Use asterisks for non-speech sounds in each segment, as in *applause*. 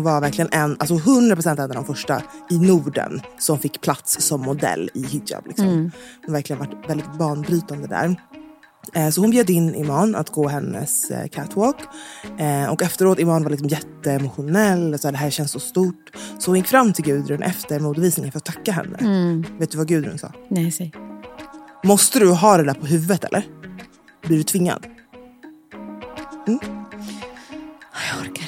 Hon var verkligen en, alltså 100% en av de första i Norden som fick plats som modell i hijab. Liksom. Hon har verkligen varit väldigt banbrytande där. Eh, Så hon bjöd in Iman att gå hennes eh, catwalk. Eh, Och efteråt, Iman var liksom jätteemotionell. Så här, det här känns så stort. Så hon gick fram till Gudrun efter modevisningen för att tacka henne. Vet du vad Gudrun sa? Nej, säg. Måste du ha det där på huvudet eller? Blir du tvingad? Jag orkar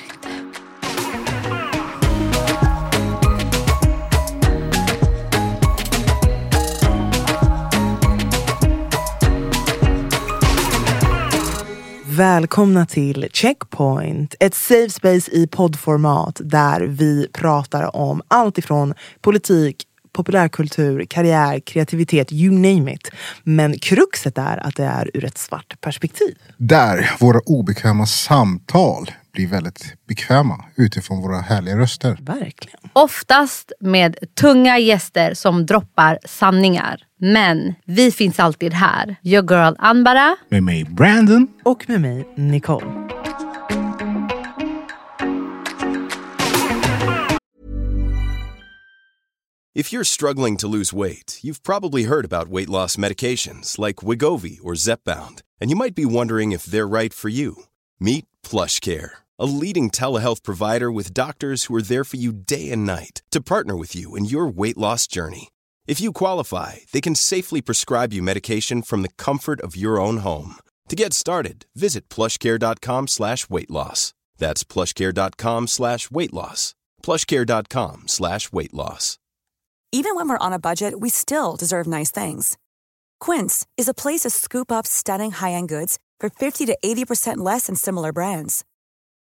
Välkomna till Checkpoint, ett safe space i poddformat där vi pratar om allt ifrån politik, populärkultur, karriär, kreativitet, you name it. Men kruxet är att det är ur ett svart perspektiv. Där våra obekväma samtal blir väldigt bekväma utifrån våra härliga röster. Verkligen. Oftast med tunga gäster som droppar sanningar. Men vi finns alltid här. Your girl Anbara. Med mig Brandon. Och med mig, Nicole. If you're struggling to lose weight, you've probably heard about weight loss medications like Wigovi or Zepbound, and you might be wondering if they're right for you. Meet PlushCare, a leading telehealth provider with doctors who are there for you day and night to partner with you in your weight loss journey. If you qualify, they can safely prescribe you medication from the comfort of your own home. To get started, visit plushcare.com slash weight loss. That's plushcare.com slash weight loss. plushcare.com slash weight loss. Even when we're on a budget, we still deserve nice things. Quince is a place to scoop up stunning high-end goods for 50 to 80% less than similar brands.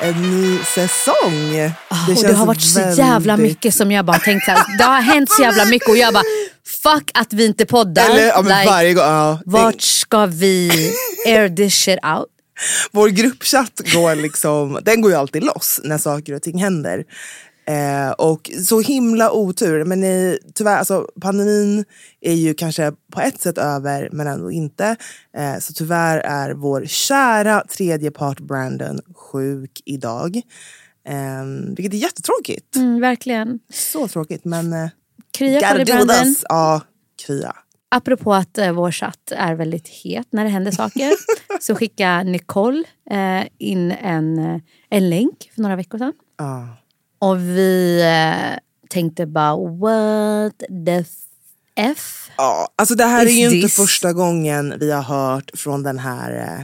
En ny säsong. Det, och det har varit så jävla mycket som jag bara tänkt så här, Det har hänt så jävla mycket och jag bara fuck att vi inte poddar. Eller, ja, men varje gång, ja. Vart ska vi air this shit out? Vår gruppchatt går liksom, den går ju alltid loss när saker och ting händer. Eh, och så himla otur, men ni, tyvärr, alltså, pandemin är ju kanske på ett sätt över men ändå inte. Eh, så tyvärr är vår kära tredje part Brandon sjuk idag. Eh, vilket är jättetråkigt. Mm, verkligen. Så tråkigt men eh, Krya på dig Brandon. Ja, krya. Apropå att eh, vår chatt är väldigt het när det händer saker *laughs* så skickade Nicole eh, in en, eh, en länk för några veckor sedan. Ja. Och vi eh, tänkte bara what the f? Ja, alltså det här är Is ju inte this- första gången vi har hört från den här eh,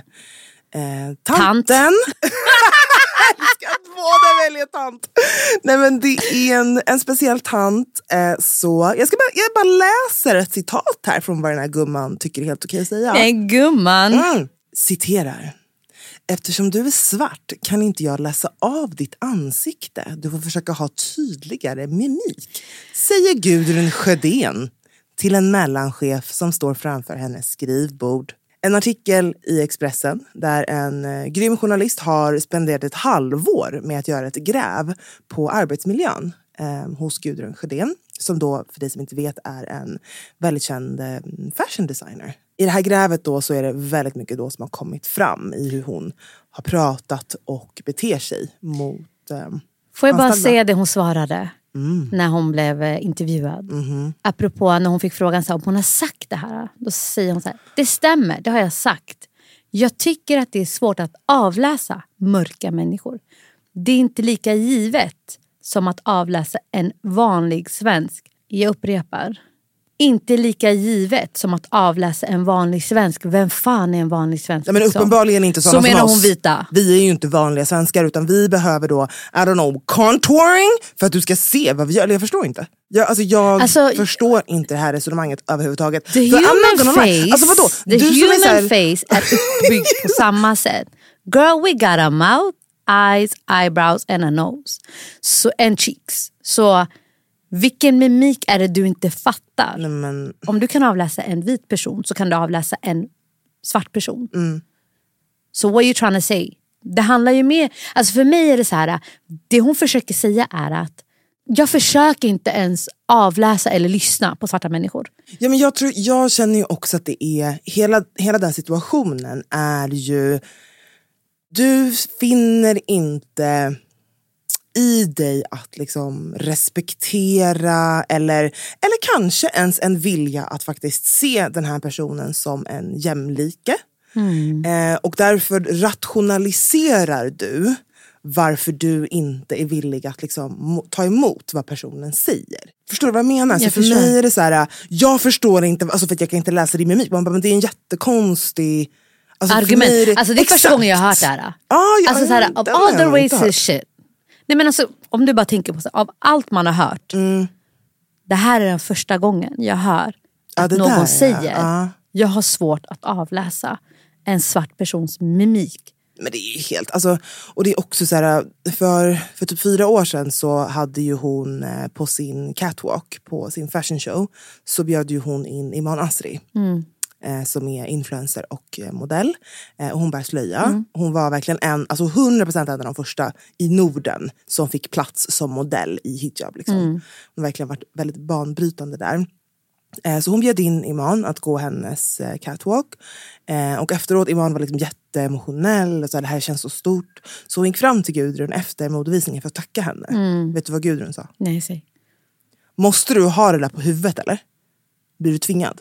eh, Tant. tanten. *laughs* Att båda väljer tant. Nej men det är en, en speciell tant. Eh, så jag, ska bara, jag bara läser ett citat här från vad den här gumman tycker är helt okej att säga. Nej gumman. Mm. Citerar. Eftersom du är svart kan inte jag läsa av ditt ansikte. Du får försöka ha tydligare mimik. Säger Gudrun Sjödén till en mellanchef som står framför hennes skrivbord. En artikel i Expressen där en eh, grym journalist har spenderat ett halvår med att göra ett gräv på arbetsmiljön eh, hos Gudrun Sjödén som då, för dig som inte vet, är en väldigt känd eh, fashion designer. I det här grävet då så är det väldigt mycket då som har kommit fram i hur hon har pratat och beter sig mot eh, Får jag bara säga det hon svarade när hon blev eh, intervjuad? Apropå när hon fick frågan så här, om hon har sagt det här. Då säger hon så här, det stämmer, det har jag sagt. Jag tycker att det är svårt att avläsa mörka människor. Det är inte lika givet som att avläsa en vanlig svensk. Jag upprepar. Inte lika givet som att avläsa en vanlig svensk. Vem fan är en vanlig svensk? Ja, men liksom? uppenbarligen inte sådana Så som menar oss. hon vita. Vi är ju inte vanliga svenskar utan vi behöver då, I don't know, contouring för att du ska se vad vi gör. Jag förstår inte. Jag, alltså, jag Alltså- förstår inte det här resonemanget överhuvudtaget. The För human face, Alltså vadå? the Du är human så här- face är uppbyggd på *laughs* samma sätt. Girl we got a mouth, eyes, eyebrows and a nose. So, and cheeks. Så vilken mimik är det du inte fattar? Nej, men, Om du kan avläsa en vit person så kan du avläsa en svart person. Mm. So what are you trying to say? Det handlar ju mer, alltså för mig är det så här, det hon försöker säga är att jag försöker inte ens avläsa eller lyssna på svarta människor. ja, men jag, tror, jag känner ju också att det är, hela, hela den situationen är ju, du finner inte i dig att liksom respektera eller, eller kanske ens en vilja att faktiskt se den här personen som en jämlike. Eh, och därför rationaliserar du varför du inte är villig att liksom ta emot vad personen säger. Förstår du vad jag menar? Så Jag för förstår. mig är det så här, jag förstår inte, alltså för jag kan inte läsa din mimik. Man bara, men det är en jättekonstig... Alltså för argument. mig alltså det är första Exakt. gången jag har hört det här. Ah, ja, alltså så här, of all the racist shit. Nej men alltså om du bara tänker på så, av allt man har hört. Det här är den första gången jag hör Mm. Ja, att någon där, säger Ja. jag har svårt att avläsa en svart persons mimik. Men det är helt, alltså, och det är också så här, för, för typ fyra år sedan så hade ju hon eh, på sin catwalk, på sin fashion show, så bjöd ju hon in Iman Asri. Eh, som är influencer och eh, modell. Eh, och hon bär slöja. Hon var verkligen en, alltså 100% en av de första i Norden som fick plats som modell i hijab. Liksom. Hon har verkligen varit väldigt banbrytande där. Eh, Så hon bjöd in Iman att gå hennes eh, catwalk. Eh, Och efteråt, Iman var liksom jätteemotionell och sa det här känns så stort. Så hon gick fram till Gudrun efter modevisningen för att tacka henne. Vet du vad Gudrun sa? Nej, säg. Måste du ha det där på huvudet eller? Blir du tvingad?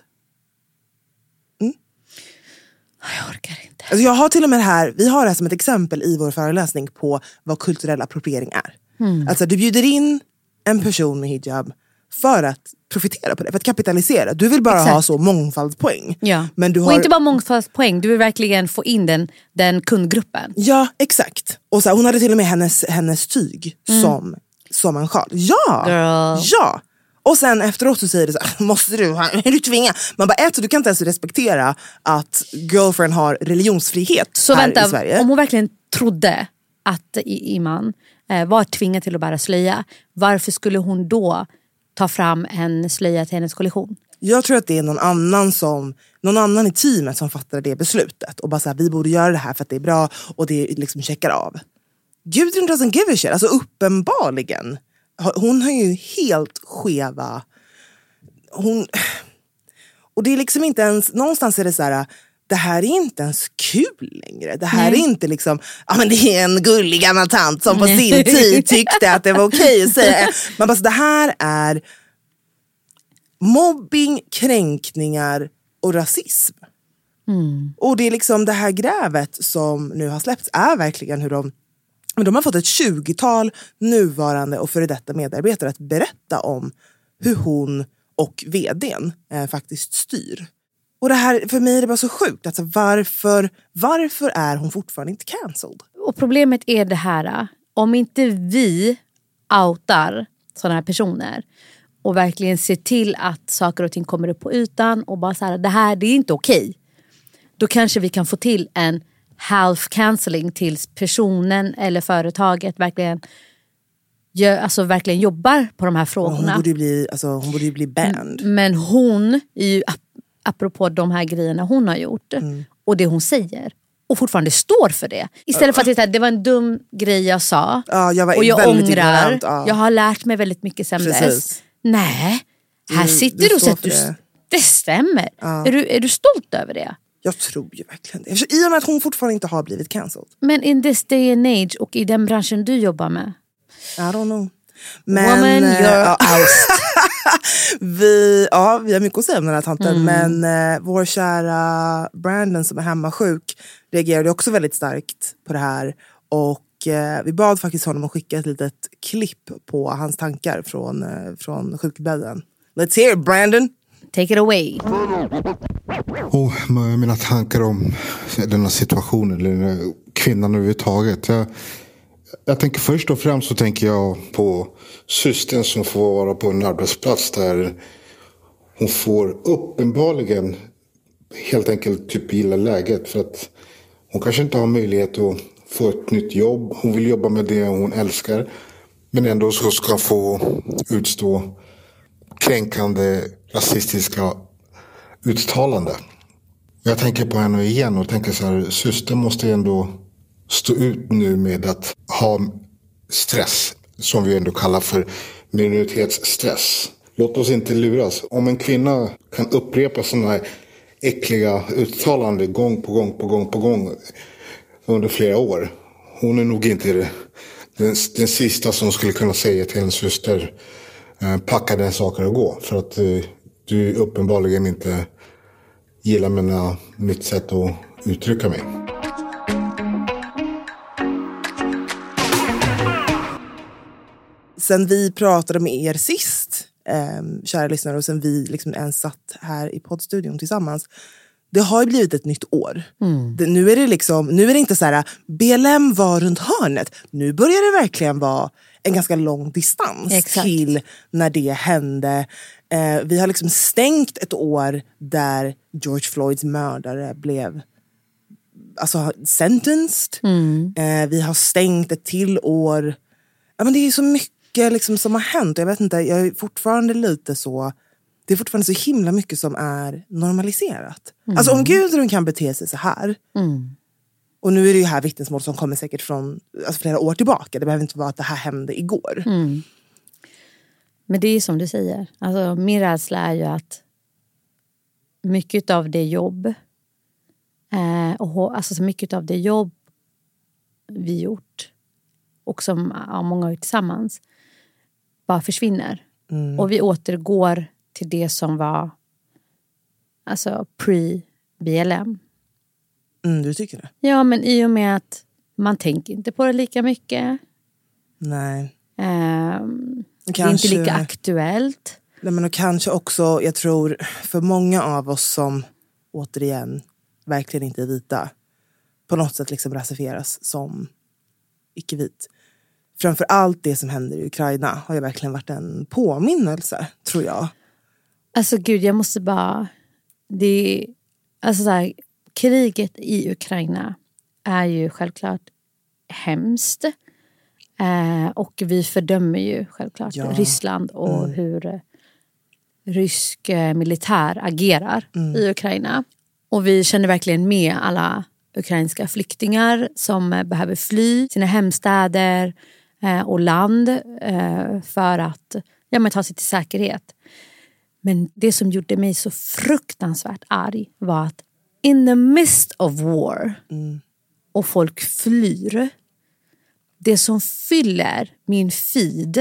Jag orkar inte. Alltså jag har till och med här, vi har det här som ett exempel i vår föreläsning på vad kulturell appropriering är. Mm. Alltså du bjuder in en person med hijab för att profitera på det, för att kapitalisera. Du vill bara Exakt. ha så mångfaldspoäng. Ja. Men du har... Och inte bara mångfaldspoäng, du vill verkligen få in den, den kundgruppen. Ja, exakt. Och så här, hon hade till och med hennes, hennes tyg som, som en sjal. Ja! Mm. Girl. ja! Och sen efteråt så säger det så här, måste du, är du tvingad? Man bara, ett, du kan inte ens respektera att girlfriend har religionsfrihet Så här vänta, i Sverige. om hon verkligen trodde att Iman eh, var tvingad till att bära slöja, varför skulle hon då ta fram en slöja till hennes kollektion? Jag tror att det är någon annan, som, någon annan i teamet som fattade det beslutet och bara så här, vi borde göra det här för att det är bra och det liksom checkar av. Gudrun doesn't give a shit, alltså uppenbarligen. Hon har ju helt skeva... Hon, och det är liksom inte ens, någonstans är det så här, det här är inte ens kul längre. Det här Nej. är inte liksom, ja men det är en gullig gammal tant som på sin tid *laughs* tyckte att det var okej att säga. Man bara, så det här är mobbing, kränkningar och rasism. Och det är liksom det här grävet som nu har släppts är verkligen hur de men de har fått ett tjugotal nuvarande och före detta medarbetare att berätta om hur hon och vdn eh, faktiskt styr. Och det här, för mig är det bara så sjukt. Alltså varför, varför är hon fortfarande inte cancelled? Och problemet är det här, eh, om inte vi outar sådana här personer och verkligen ser till att saker och ting kommer upp på ytan och bara så här, det här det är inte okej. Då kanske vi kan få till en half cancelling tills personen eller företaget verkligen, gör, alltså verkligen jobbar på de här Hon frågorna. borde ju bli, alltså, hon borde ju bli banned. Men hon, är ju, ap- apropå de här grejerna hon har gjort Mm. och det hon säger och fortfarande står för det. Istället för att det, här, det var en dum grej jag sa Ja, jag och jag ångrar. ignorant, ja. Jag har lärt mig väldigt mycket sen Precis. dess. Nej, här Du- sitter du och säger att du, det. stämmer. Är, du, är du stolt över det? Jag tror ju verkligen det. I och med att hon fortfarande inte har blivit cancelled. Men in this day and age och i den branschen du jobbar med. I don't know. Men, Woman, eh, you're ja. *laughs* oust. Vi, ja, vi har mycket att säga om den här tanten Mm. men eh, vår kära Brandon som är hemmasjuk reagerade också väldigt starkt på det här och och eh, vi bad faktiskt honom att skicka ett litet klipp på hans tankar från, eh, från sjukbädden. Let's hear it Brandon! Take it away. Oh, mina tankar om denna situation, eller den här kvinnan överhuvudtaget. Jag, jag tänker först och främst så tänker jag på systern som får vara på en arbetsplats där hon får uppenbarligen helt enkelt typ gilla läget. För att hon kanske inte har möjlighet att få ett nytt jobb. Hon vill jobba med det hon älskar. Men ändå så ska få utstå kränkande rasistiska uttalanden. Jag tänker på henne igen och tänker så här, systern måste ändå stå ut nu med att ha stress, som vi ändå kallar för minoritetsstress. Låt oss inte luras. Om en kvinna kan upprepa sådana här äckliga uttalanden gång på gång på gång på gång under flera år. Hon är nog inte den, den sista som skulle kunna säga till en syster packa den saken och gå. För att eh, du uppenbarligen inte gillar mina, mitt sätt att uttrycka mig. Sen vi pratade med er sist, eh, kära lyssnare, och sen vi liksom ens satt här i poddstudion tillsammans. Det har ju blivit ett nytt år. Det, nu, är det liksom, nu är det inte så här, BLM var runt hörnet. Nu börjar det verkligen vara en ganska lång distans Exakt. till när det hände. Eh, vi har liksom stängt ett år där George Floyds mördare blev alltså, sentenced. Eh, vi har stängt ett till år. Ja, men det är så mycket liksom, som har hänt. Jag vet inte, jag är fortfarande lite så... Det är fortfarande så himla mycket som är normaliserat. Alltså om Gudrun kan bete sig så här. Och nu är det ju här vittnesmål som kommer säkert från alltså, flera år tillbaka. Det behöver inte vara att det här hände igår. Men det är som du säger. Alltså, min rädsla är ju att mycket av det jobb eh, och alltså så mycket av det jobb vi gjort och som ja, många har gjort tillsammans bara försvinner. Och vi återgår till det som var alltså pre-BLM. Mm, du tycker det? Ja, men i och med att man tänker inte på det lika mycket. Nej. Ehm, Det är Kanske- inte lika aktuellt. Nej, men och kanske också, jag tror, för många av oss som återigen verkligen inte är vita på något sätt liksom rasifieras som icke-vit. Framför allt det som händer i Ukraina har ju verkligen varit en påminnelse, tror jag. Alltså gud, jag måste bara... Det alltså så här, kriget i Ukraina är ju självklart hemskt. Eh, och vi fördömer ju självklart Ja. Ryssland och hur eh, rysk eh, militär agerar i Ukraina. Och vi känner verkligen med alla ukrainska flyktingar som eh, behöver fly sina hemstäder och land för att ja, men ta sig till säkerhet. Men det som gjorde mig så fruktansvärt arg var att in the midst of war och folk flyr. Det som fyller min feed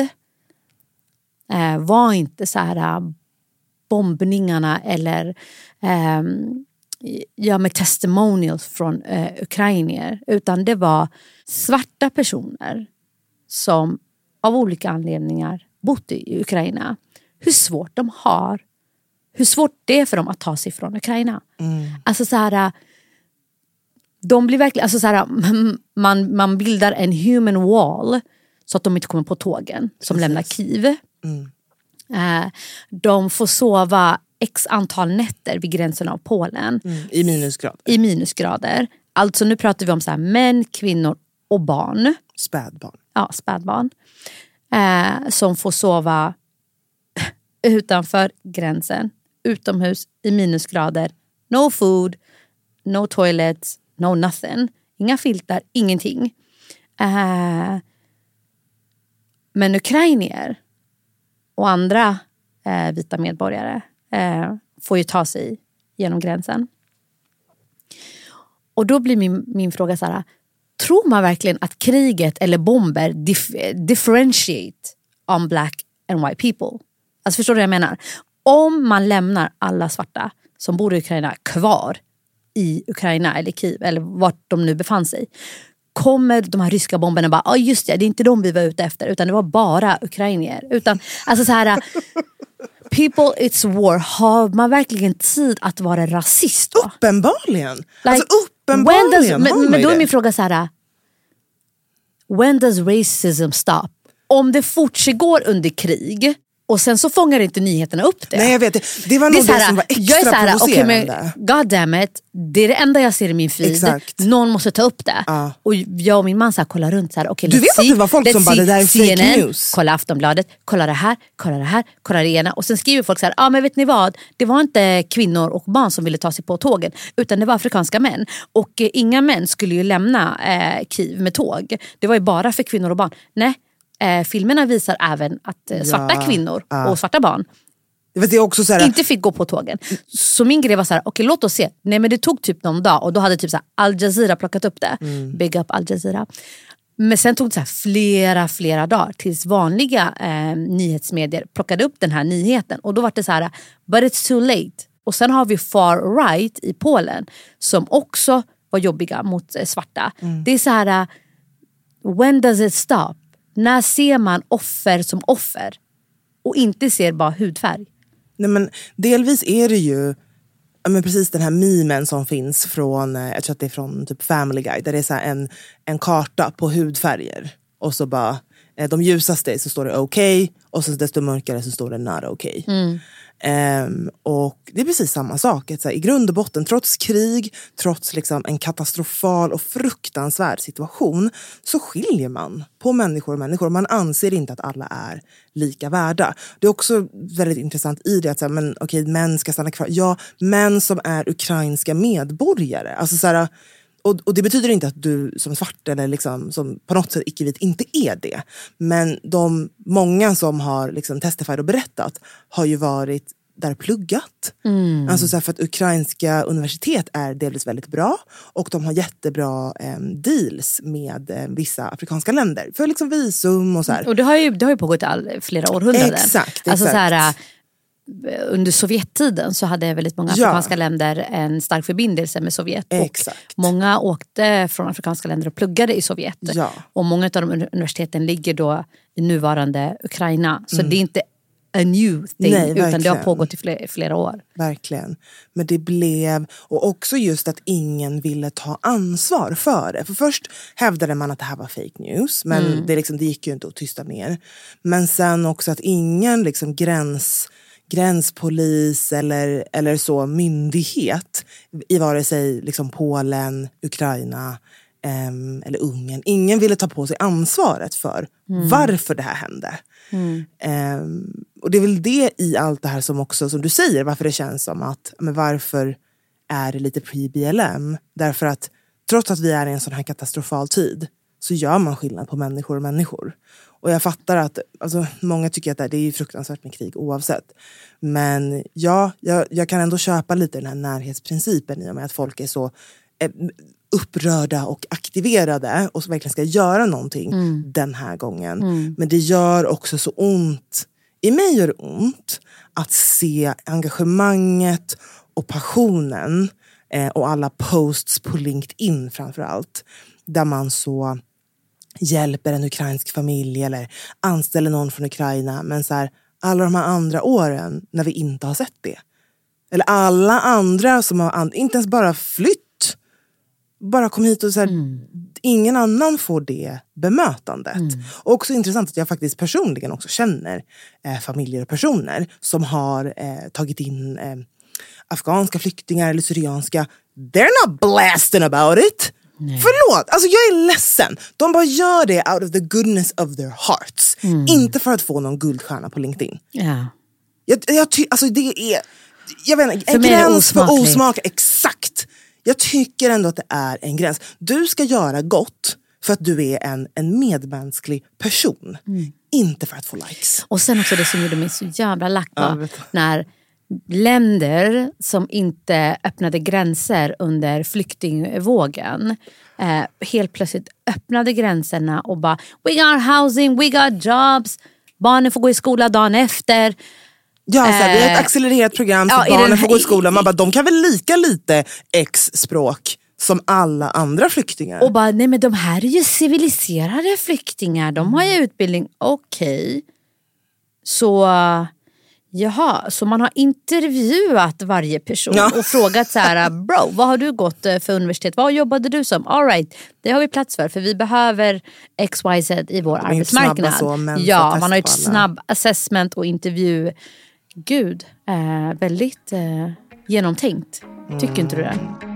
eh, var inte så här eh, bombningarna eller eh, ja, med testimonials från eh, ukrainier. Utan det var svarta personer som av olika anledningar bott i Ukraina. Hur svårt de har. Hur svårt det är för dem att ta sig från Ukraina. Alltså så här... De blir verkligen, alltså så här, man, man bildar en human wall så att de inte kommer på tågen som lämnar Kiev. Eh, de får sova x antal nätter vid gränsen av Polen I minusgrad. i minusgrader. Alltså nu pratar vi om så här, män, kvinnor och barn Spädbarn. ja, spädbarn eh, som får sova *laughs* utanför gränsen, utomhus i minusgrader. No food, no toilets, no nothing. Inga filtar, ingenting. Uh, men ukrainier och andra uh, vita medborgare uh, får ju ta sig genom gränsen. Och då blir min, min fråga så här. Tror man verkligen att kriget eller bomber dif differentiate on black and white people? Alltså förstår du vad jag menar? Om man lämnar alla svarta som bor i Ukraina kvar i Ukraina eller Kiev eller vart de nu befann sig. kommer de här ryska bomberna bara, ja just det, det är inte de vi var ute efter utan det var bara ukrainier. Utan, alltså så här, *laughs* people it's war, har man verkligen tid att vara rasist då? Uppenbarligen. Like, alltså uppenbarligen does, men, men då är min fråga så här. When does racism stop? Om det fortgår under krig och sen så fångar inte nyheterna upp det. Nej jag vet, det, det var nog det här, som var jag är extra provocerande. men God damn it, det är det enda jag ser i min feed. Exakt. Någon måste ta upp det. Ja. Och jag och min man så här, kollar runt. Så här, okay, Du vet att see, det var folk som bara, det där är fake CNN, news. Kolla Aftonbladet, kolla det här, kolla det här, kolla det ena. Och sen skriver folk så här, ah, men vet ni vad? Det var inte kvinnor och barn som ville ta sig på tågen. Utan det var afrikanska män. Och eh, inga män skulle ju lämna eh, Kiev med tåg. Det var ju bara för kvinnor och barn. Nej, eh, filmerna visar även att eh, svarta Ja. kvinnor och svarta barn här, inte fick gå på tågen. Så min grej var så här, okej låt oss se. Nej men det tog typ någon dag och då hade typ så Al Jazeera plockat upp det. Big up Al Jazeera. Men sen tog det så här flera, flera dagar tills vanliga eh, nyhetsmedier plockade upp den här nyheten. Och då var det så här, but it's too late. Och sen har vi far right i Polen som också var jobbiga mot eh, svarta. Det är så här, when does it stop? När ser man offer som offer? Och inte ser bara hudfärg. Nej, men delvis är det ju men precis den här memen som finns från, eh, jag tror att det är från typ Family Guy, där det är så en, en karta på hudfärger. Och så bara, eh, de ljusaste så står det okej och så desto mörkare så står det not okej. Um, och det är precis samma sak. Att så här, I grund och botten, trots krig, trots liksom en katastrofal och fruktansvärd situation så skiljer man på människor och människor. Man anser inte att alla är lika värda. Det är också väldigt intressant i det att så här, men, okej, män ska stanna kvar. Ja, män som är ukrainska medborgare. Alltså, så här, och, och det betyder inte att du som svart eller liksom, som på något sätt icke-vit inte är det. Men de många som har liksom testified och berättat har ju varit där pluggat. Alltså så för att ukrainska universitet är delvis väldigt bra och de har jättebra eh, deals med eh, vissa afrikanska länder för liksom visum och så här. Och det har ju, det har ju pågått all, flera århundraden. Exakt, Alltså exakt. så här, under Sovjettiden så hade väldigt många Ja. afrikanska länder en stark förbindelse med Sovjet. Exakt. Och många åkte från afrikanska länder och pluggade i Sovjet. Ja. Och många av de universiteten ligger då i nuvarande Ukraina. Så det är inte a new thing Mm. Nej, utan det har verkligen. pågått i flera, flera år. Verkligen. Men det blev, och också just att ingen ville ta ansvar för det. För först hävdade man att det här var fake news, men det, liksom, det gick ju inte att tysta ner. Men sen också att ingen liksom gräns, gränspolis eller, eller så myndighet i vare sig liksom Polen, Ukraina ehm, eller Ungern, ingen ville ta på sig ansvaret för varför det här hände. Ehm, och det är väl det i allt det här som också, som du säger, varför det känns som att, men varför är det lite pre-BLM? Därför att trots att vi är i en sån här katastrofal tid så gör man skillnad på människor och människor. Och jag fattar att alltså, många tycker att det är fruktansvärt med krig oavsett. Men ja, jag, jag kan ändå köpa lite den här närhetsprincipen i och med att folk är så eh, upprörda och aktiverade och som verkligen ska göra någonting den här gången. Men det gör också så ont, i mig gör det ont att se engagemanget och passionen eh, och alla posts på LinkedIn framför allt. Där man så hjälper en ukrainsk familj eller anställer någon från Ukraina. Men så här, alla de här andra åren när vi inte har sett det. Eller alla andra som har, inte ens bara flytt. Bara kom hit och så här, ingen annan får det bemötandet. Och också intressant att jag faktiskt personligen också känner eh, familjer och personer som har eh, tagit in eh, afghanska flyktingar eller syrianska. They're not blasting about it. Förlåt, alltså jag är ledsen. De bara gör det out of the goodness of their hearts. Inte för att få någon guldstjärna på LinkedIn. Ja. Jag, jag ty, alltså det är, jag vet inte, en gräns för osmak. Exakt. Jag tycker ändå att det är en gräns. Du ska göra gott för att du är en, en medmänsklig person. Mm. Inte för att få likes. Och sen också det som gjorde mig så jävla lack var när länder som inte öppnade gränser under flyktingvågen eh, helt plötsligt öppnade gränserna och bara We got housing, we got jobs, barnen får gå i skola dagen efter. Ja, så här, vi har ett Eh, accelererat program så ja, den barnen här- får gå i skolan. Man bara, de kan väl lika lite X språk Som alla andra flyktingar. Och bara, nej men de här är ju civiliserade flyktingar, de har ju utbildning. Okej. Så, jaha, så man har intervjuat varje person Ja. och frågat så här, *laughs* bro, vad har du gått eh, för universitet? Vad jobbade du som? All right, det har vi plats för, för vi behöver XYZ i vår arbetsmarknad. så, ja, man har alla. snabb assessment och intervju. Gud, eh, väldigt eh, genomtänkt. Tycker inte du det?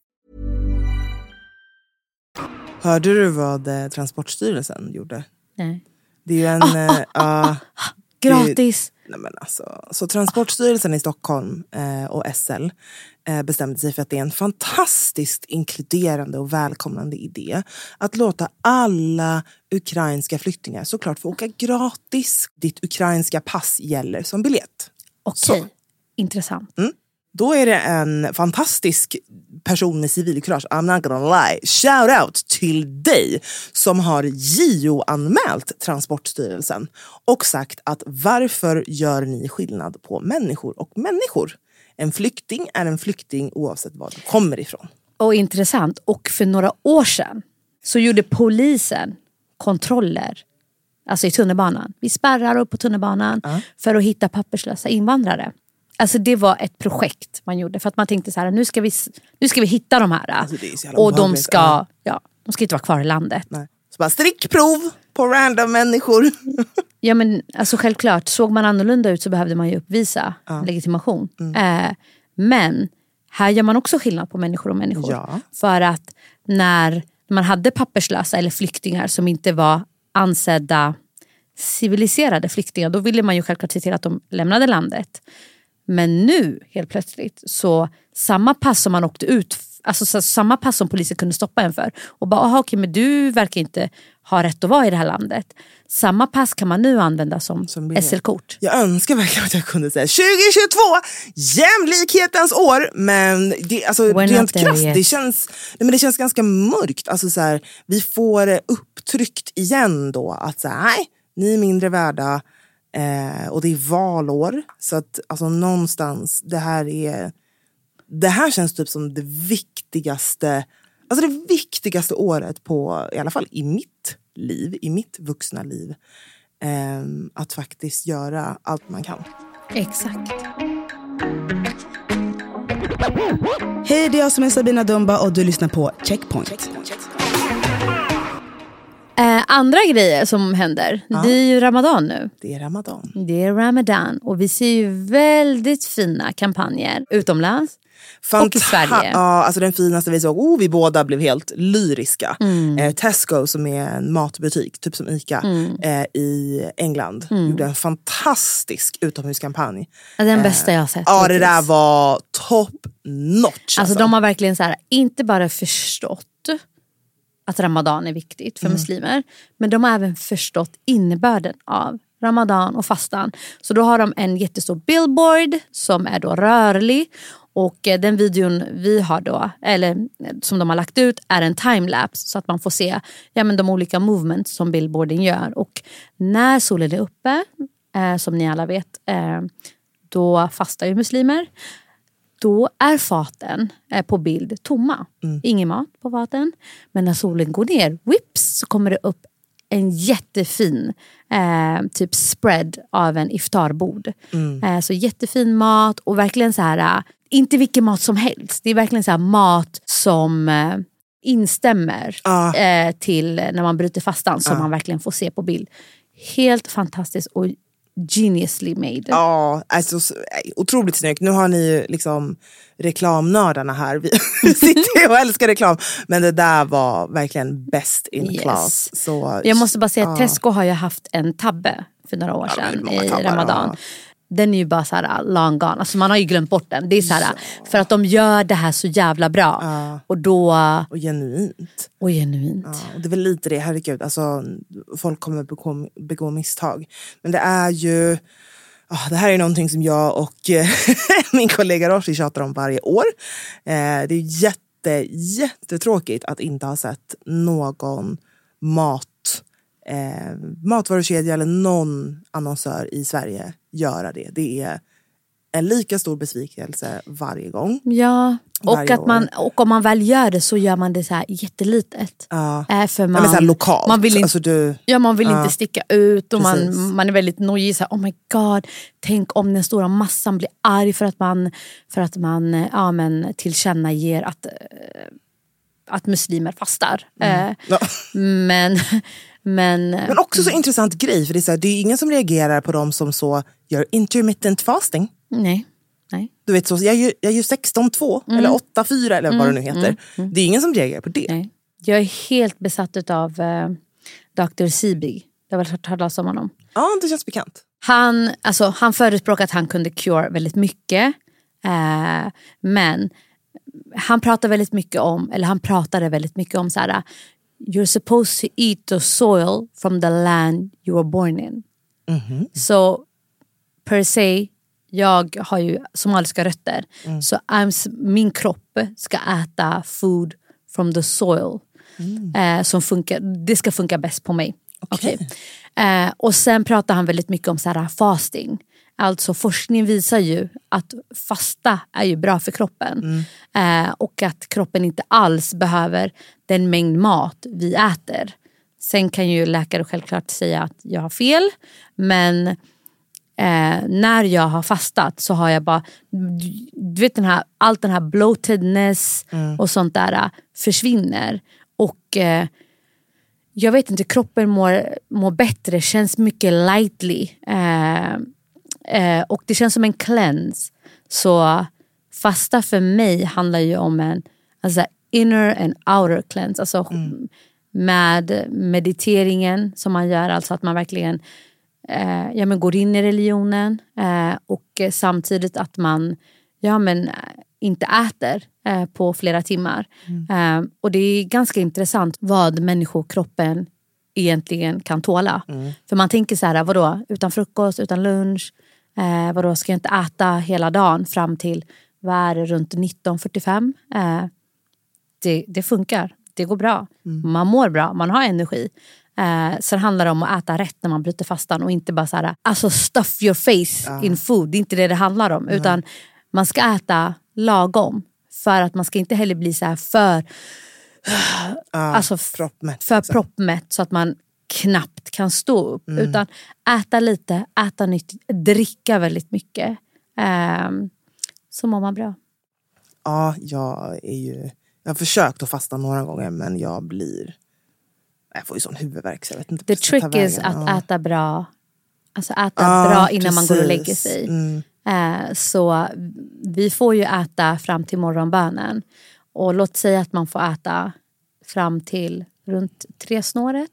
Hörde du vad eh, Transportstyrelsen gjorde? Nej. Det är ju en... eh, ja, Gratis. nej men alltså, så Transportstyrelsen i Stockholm eh, och SL eh, bestämde sig för att det är en fantastiskt inkluderande och välkomnande idé att låta alla ukrainska flyktingar såklart få åka gratis. Ditt ukrainska pass gäller som biljett. Okej, intressant. Då är det en fantastisk person med civilkurage, I'm not gonna lie, shout out till dig som har JO-anmält Transportstyrelsen och sagt att varför gör ni skillnad på människor och människor? En flykting är en flykting oavsett var de kommer ifrån. Och intressant. Och för några år sedan så gjorde polisen kontroller alltså i tunnelbanan. Vi spärrar upp på tunnelbanan för att hitta papperslösa invandrare. Alltså det var ett projekt man gjorde för att man tänkte så här, nu ska vi, nu ska vi hitta de här. Alltså, och de ska, ja. ja, de ska inte vara kvar i landet. Nej. Så bara stickprov på random människor. *laughs* Ja men alltså självklart, såg man annorlunda ut så behövde man ju uppvisa legitimation. Mm. Eh, men här gör man också skillnad på människor och människor. Ja. För att när man hade papperslösa eller flyktingar som inte var ansedda civiliserade flyktingar, då ville man ju självklart se till att de lämnade landet. Men nu helt plötsligt så samma pass som man åkte ut Alltså så, samma pass som polisen kunde stoppa en för och bara aha, okej men du verkar inte ha rätt att vara i det här landet. Samma pass kan man nu använda som, Som. SL-kort. Jag önskar verkligen att jag kunde säga 2022, jämlikhetens år. Men det, alltså, We're rent krasst, det känns, nej, men det känns ganska mörkt. Alltså, så här, vi får upptryckt igen då att så här, nej, ni är mindre värda. Eh, och det är valår. Så att alltså, någonstans, det här är... Det här känns typ som det viktigaste Alltså det viktigaste året på, i alla fall i mitt liv, i mitt vuxna liv. ehm, att faktiskt göra allt man kan. Exakt. Hej, det är jag som är Sabina Dumba och du lyssnar på Checkpoint. Eh, andra grejer som händer, det är ju Ramadan nu. Det är Ramadan. Det är Ramadan och vi ser ju väldigt fina kampanjer utomlands. Och i Sverige. *laughs* Ja, alltså den finaste vi såg, oh, vi båda blev helt lyriska. Mm. Eh, Tesco som är en matbutik, typ som Ica, Mm. eh, i England. Gjorde en fantastisk utomhuskampanj. Ja, Den bästa jag har sett. Ja, det där var top notch. Alltså de har verkligen så här, inte bara förstått att Ramadan är viktigt för muslimer. Men de har även förstått innebörden av Ramadan och fastan. Så då har de en jättestor billboard som är då rörlig. Och eh, den videon vi har då, eller eh, som de har lagt ut, är en timelapse. Så att man får se ja, men de olika movements som billboarden gör. Och när solen är uppe, eh, som ni alla vet, eh, då fastar ju muslimer då är faten eh, på bild tomma. Ingen mat på faten. Men när solen går ner, whips, så kommer det upp en jättefin eh, typ spread av en iftarbord. Eh, så jättefin mat och verkligen så här, eh, inte vilken mat som helst. Det är verkligen så här mat som eh, instämmer Ja. eh, till när man bryter fastan som man verkligen får se på bild. Helt fantastiskt och geniusly made. Ja, alltså, nej, otroligt snyggt. Nu har ni ju liksom reklamnördarna här. Vi *laughs* sitter och älskar reklam. Men det där var verkligen best in Yes. class. Så, Jag måste bara säga att ja. Tesco har ju haft en tabbe för några år Ja, sedan i Ramadan. ja. Den är ju bara så här long gone. Alltså man har ju glömt bort den. Det är så här, För att de gör det här så jävla bra. Och då... Och genuint. Och genuint. Ja, och det är väl lite det, herregud. Alltså, folk kommer begå, begå misstag. Men det är ju... ja, det här är någonting som jag och eh, *laughs* min kollega Roshi tjatar om varje år. Eh, det är jätte, jättetråkigt att inte ha sett någon mat eh, matvarukedja eller någon annonsör i Sverige göra det. Det är en lika stor besvikelse varje gång. Ja, och, att man, och om man väl gör det så gör man det så här jättelitet. Ja. Äh, för Ja, man, här lokalt. Man vill inte, alltså du, ja, man vill Ja. inte sticka ut och Precis. man, man är väldigt nojig. Så här, oh my god, tänk om den stora massan blir arg för att man, för att man eh, ja, men, tillkännager att, eh, att muslimer fastar. Eh, ja. men, men, Men också så intressant grej, för det är, så här, det är ingen som reagerar på dem som så gör intermittent fasting. nej. nej. Du vet, så, jag gör, jag gör 16-2 eller 8-4 eller vad det nu heter. Det är ingen som reagerar på det. nej. Jag är helt besatt av eh, Dr. Sebi. Jag har väl hört talas om honom. Ja, det känns bekant. Han, alltså, han förespråkade att han kunde cure väldigt mycket. Eh, men han pratar väldigt mycket om, eller han pratade väldigt mycket om så här, you're supposed to eat the soil from the land you were born in. Så per se, jag har ju somaliska rötter. Så I'm, min kropp ska äta food from the soil. Eh, som funkar, det ska funka bäst på mig. Okej. Eh, och sen pratar han väldigt mycket om så här, fasting. Alltså forskning visar ju att fasta är ju bra för kroppen. Eh, och att kroppen inte alls behöver den mängd mat vi äter. Sen kan ju läkare självklart säga att jag har fel. Men eh, när jag har fastat så har jag bara, du vet den här, allt den här bloatedness och sånt där eh, försvinner. Och eh, jag vet inte, kroppen mår, mår bättre, känns mycket lightly. Eh, eh, och det känns som en cleanse. Så fasta för mig handlar ju om en alltså, inner and outer cleanse. Alltså med mediteringen som man gör, alltså att man verkligen eh, ja, men går in i religionen eh, och samtidigt att man ja, men, eh, inte äter eh, på flera timmar. Eh, och det är ganska intressant vad människokroppen egentligen kan tåla. För man tänker så här, vadå, utan frukost, utan lunch, eh, vadå, ska jag inte äta hela dagen fram till vad är det, runt 19.45? Eh, det, det funkar, det går bra. Man mår bra, man har energi. Eh, sen handlar det om att äta rätt när man bryter fastan och inte bara så här, alltså stuff your face in food. Det är inte det det handlar om. Utan man ska äta lagom. För att man ska inte heller bli så här för alltså, f- proppmätt, för liksom. proppmätt så att man knappt kan stå upp. Utan äta lite, äta nytt, dricka väldigt mycket. Um, så mår man bra. Ja, jag är ju... Jag har försökt att fasta några gånger men jag blir... Jag får ju sån huvudvärk så jag vet inte The trick is att Ja. äta bra. Alltså äta Ja, bra innan man går och precis. lägger sig. Mm. Eh, så vi får ju äta fram till morgonbönen. Och låt säga att man får äta fram till runt tre snåret.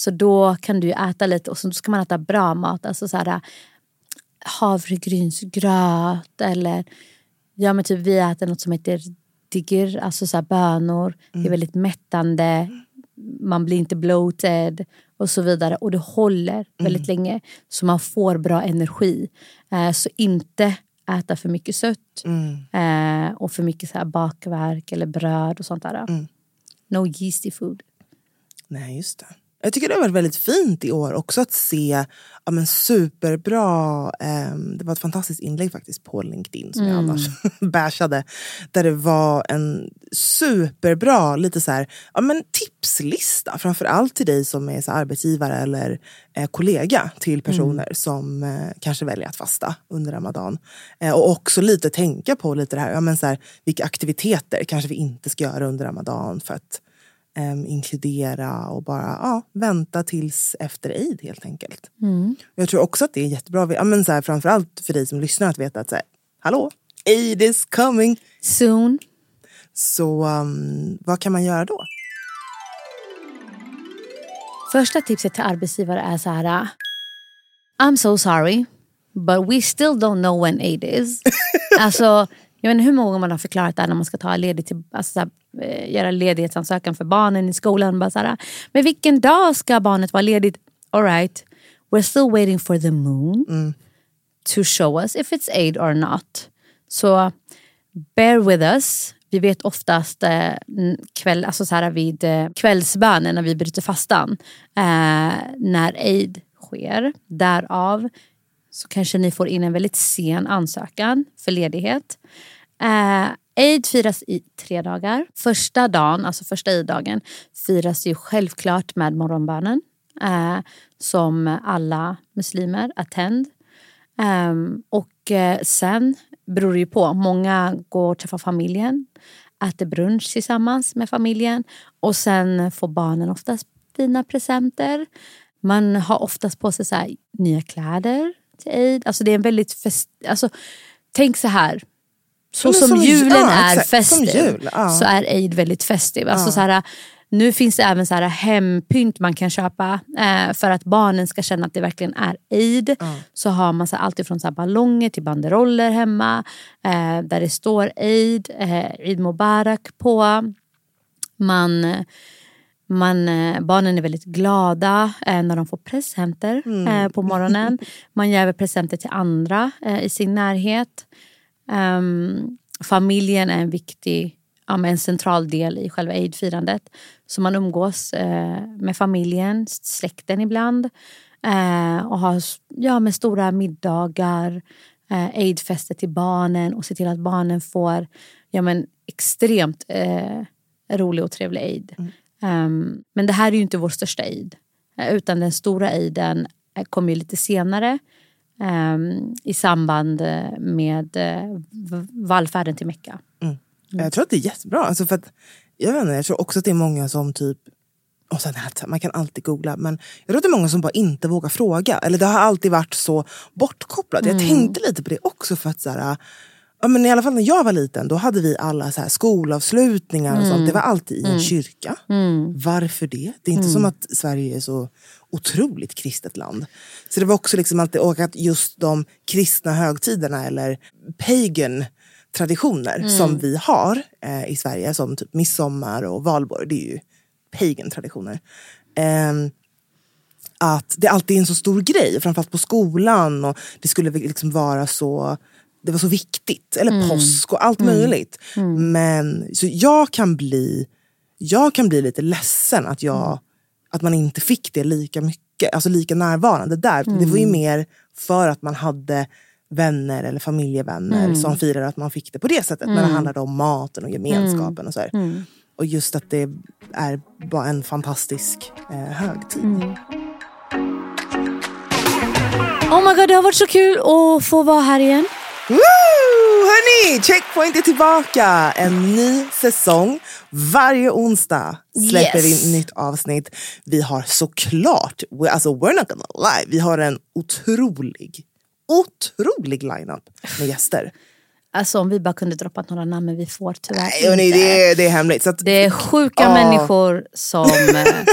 Så då kan du äta lite och så ska man äta bra mat. Alltså så här, havregrynsgröt eller ja, men typ vi äter något som heter digir, alltså så här bönor. Det är väldigt mättande. Man blir inte bloated och så vidare. Och det håller väldigt länge. Så man får bra energi. Eh, så inte äta för mycket sött. Eh, och för mycket så här bakverk eller bröd och sånt där. No yeasty food. Nej, just det. Jag tycker det har varit väldigt fint i år också att se ja, men superbra, ehm, det var ett fantastiskt inlägg faktiskt på LinkedIn som jag annars *laughs* bashade. Där det var en superbra, lite så här, ja, men tipslista, framförallt till dig som är så arbetsgivare eller eh, kollega till personer som eh, kanske väljer att fasta under Ramadan. Eh, och också lite tänka på lite det här, ja, men så här, vilka aktiviteter kanske vi inte ska göra under Ramadan för att ehm, inkludera och bara ja, vänta tills efter Eid helt enkelt. Jag tror också att det är jättebra, ja, men så här, framförallt för dig som lyssnar att veta att så här, hallå, Eid is coming. Soon. Så um, vad kan man göra då? Första tipset till arbetsgivare är så här. I'm so sorry, but we still don't know when Eid is. *laughs* alltså, jag vet inte hur många gånger man har förklarat det här när man ska ta ledigt till, alltså, så här, eh, göra ledighetsansökan för barnen i skolan. Bara så här, men vilken dag ska barnet vara ledigt? Alright, we're still waiting for the moon to show us if it's aid or not. Så bear with us. Vi vet oftast eh, kväll, alltså så här vid eh, kvällsbönen när vi bryter fastan. Eh, när aid sker. Därav så kanske ni får in en väldigt sen ansökan för ledighet. Eh, Eid firas i tre dagar. Första dagen, alltså första Eid-dagen, firas ju självklart med morgonbönen. Eh, som alla muslimer attend. Eh, och eh, sen beror det ju på. Många går och träffar familjen, äter brunch tillsammans med familjen och sen får barnen oftast fina presenter. Man har oftast på sig så här, nya kläder till Eid. Alltså det är en väldigt fest... Alltså, tänk så här. Så som, som- julen ja, är exakt, festiv jul, ja. så är Eid väldigt festiv. Alltså så här, nu finns det även så här hempynt man kan köpa eh, för att barnen ska känna att det verkligen är Eid. Så har man så här, allt ifrån så här ballonger till banderoller hemma eh, där det står Eid, eh, Eid Mubarak på. Man, man, eh, barnen är väldigt glada eh, när de får presenter eh, på morgonen. Man ger presenter till andra eh, i sin närhet. Ehm, familjen är en viktig, ja, en central del i själva Eid-firandet. Så man umgås eh, med familjen, släkten ibland. Eh, och har ja, med stora middagar, eh, Eid-fester till barnen och se till att barnen får ja, men extremt eh, rolig och trevlig Eid. Ehm, men det här är ju inte vår största Eid. Eh, utan den stora Eiden eh, kommer ju lite senare i samband eh, med eh, vallfärden till Mecka. Jag tror att det är jättebra. Alltså för att, jag, vet inte, jag tror också att det är många som typ och sen man kan alltid googla men jag tror att det är många som bara inte vågar fråga. Eller det har alltid varit så bortkopplat. Jag tänkte lite på det också för att så här, ja, men i alla fall när jag var liten då hade vi alla så här skolavslutningar och sånt. Det var alltid i en kyrka. Varför det? Det är inte som att Sverige är så otroligt kristet land. Så det var också liksom alltid, och att just de kristna högtiderna eller pagan traditioner som vi har eh, i Sverige som typ midsommar och valborg, det är ju pagan traditioner. Ehm, att det alltid är en så stor grej, framförallt på skolan. Och det skulle liksom vara så det var så viktigt. Eller påsk och allt möjligt. Men så jag kan bli jag kan bli lite ledsen att, jag, att man inte fick det lika mycket, alltså lika närvarande där. Det var ju mer för att man hade vänner eller familjevänner som firade att man fick det på det sättet. När det handlade om maten och gemenskapen och så. Och just att det är bara en fantastisk eh, högtid. Oh my god, det har varit så kul att få vara här igen. Woo! Hörni, Checkpoint är tillbaka! En ny säsong. Varje onsdag släpper Yes. vi nytt avsnitt. Vi har såklart, alltså we're not gonna lie, vi har en otrolig, otrolig lineup med gäster. Alltså om vi bara kunde droppa några namn men vi får tyvärr Nej, inte. det, är, det är hemligt. Så att, Det är sjuka Ja. människor som eh,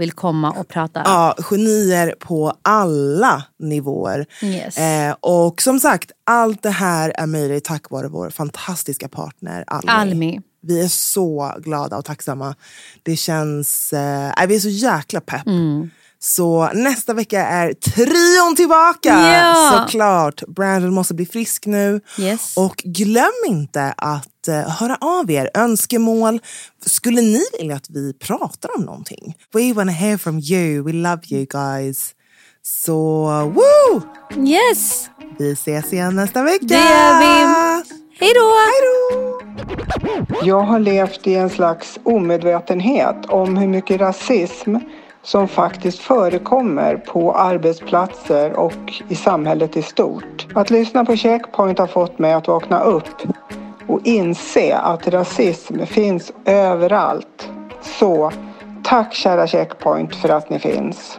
vill komma och prata. Ja, genier på alla nivåer. Yes. Eh, och som sagt, allt det här är möjligt tack vare vår fantastiska partner Almi. Almi. Vi är så glada och tacksamma. Det känns... Eh, vi är så jäkla pepp. Mm. Så nästa vecka är trion tillbaka! Ja. Såklart. Brandon måste bli frisk nu. Yes. Och glöm inte att eh, höra av er. Önskemål. Skulle ni vilja att vi pratar om någonting? We wanna hear from you. We love you guys. Så woo! Yes! Vi ses igen nästa vecka. Det gör vi. Hej då! Hej då! Jag har levt i en slags omedvetenhet om hur mycket rasism som faktiskt förekommer på arbetsplatser och i samhället i stort. Att lyssna på Checkpoint har fått mig att vakna upp och inse att rasism finns överallt. Så tack kära Checkpoint för att ni finns.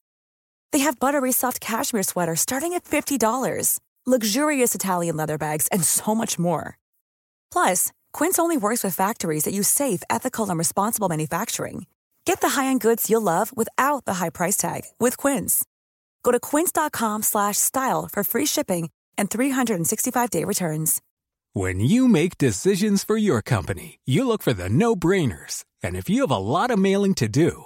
They have buttery soft cashmere sweaters starting at $50, luxurious Italian leather bags, and so much more. Plus, Quince only works with factories that use safe, ethical, and responsible manufacturing. Get the high-end goods you'll love without the high price tag with Quince. Go to quince.com slash style for free shipping and 365-day returns. When you make decisions for your company, you look for the no-brainers. And if you have a lot of mailing to do,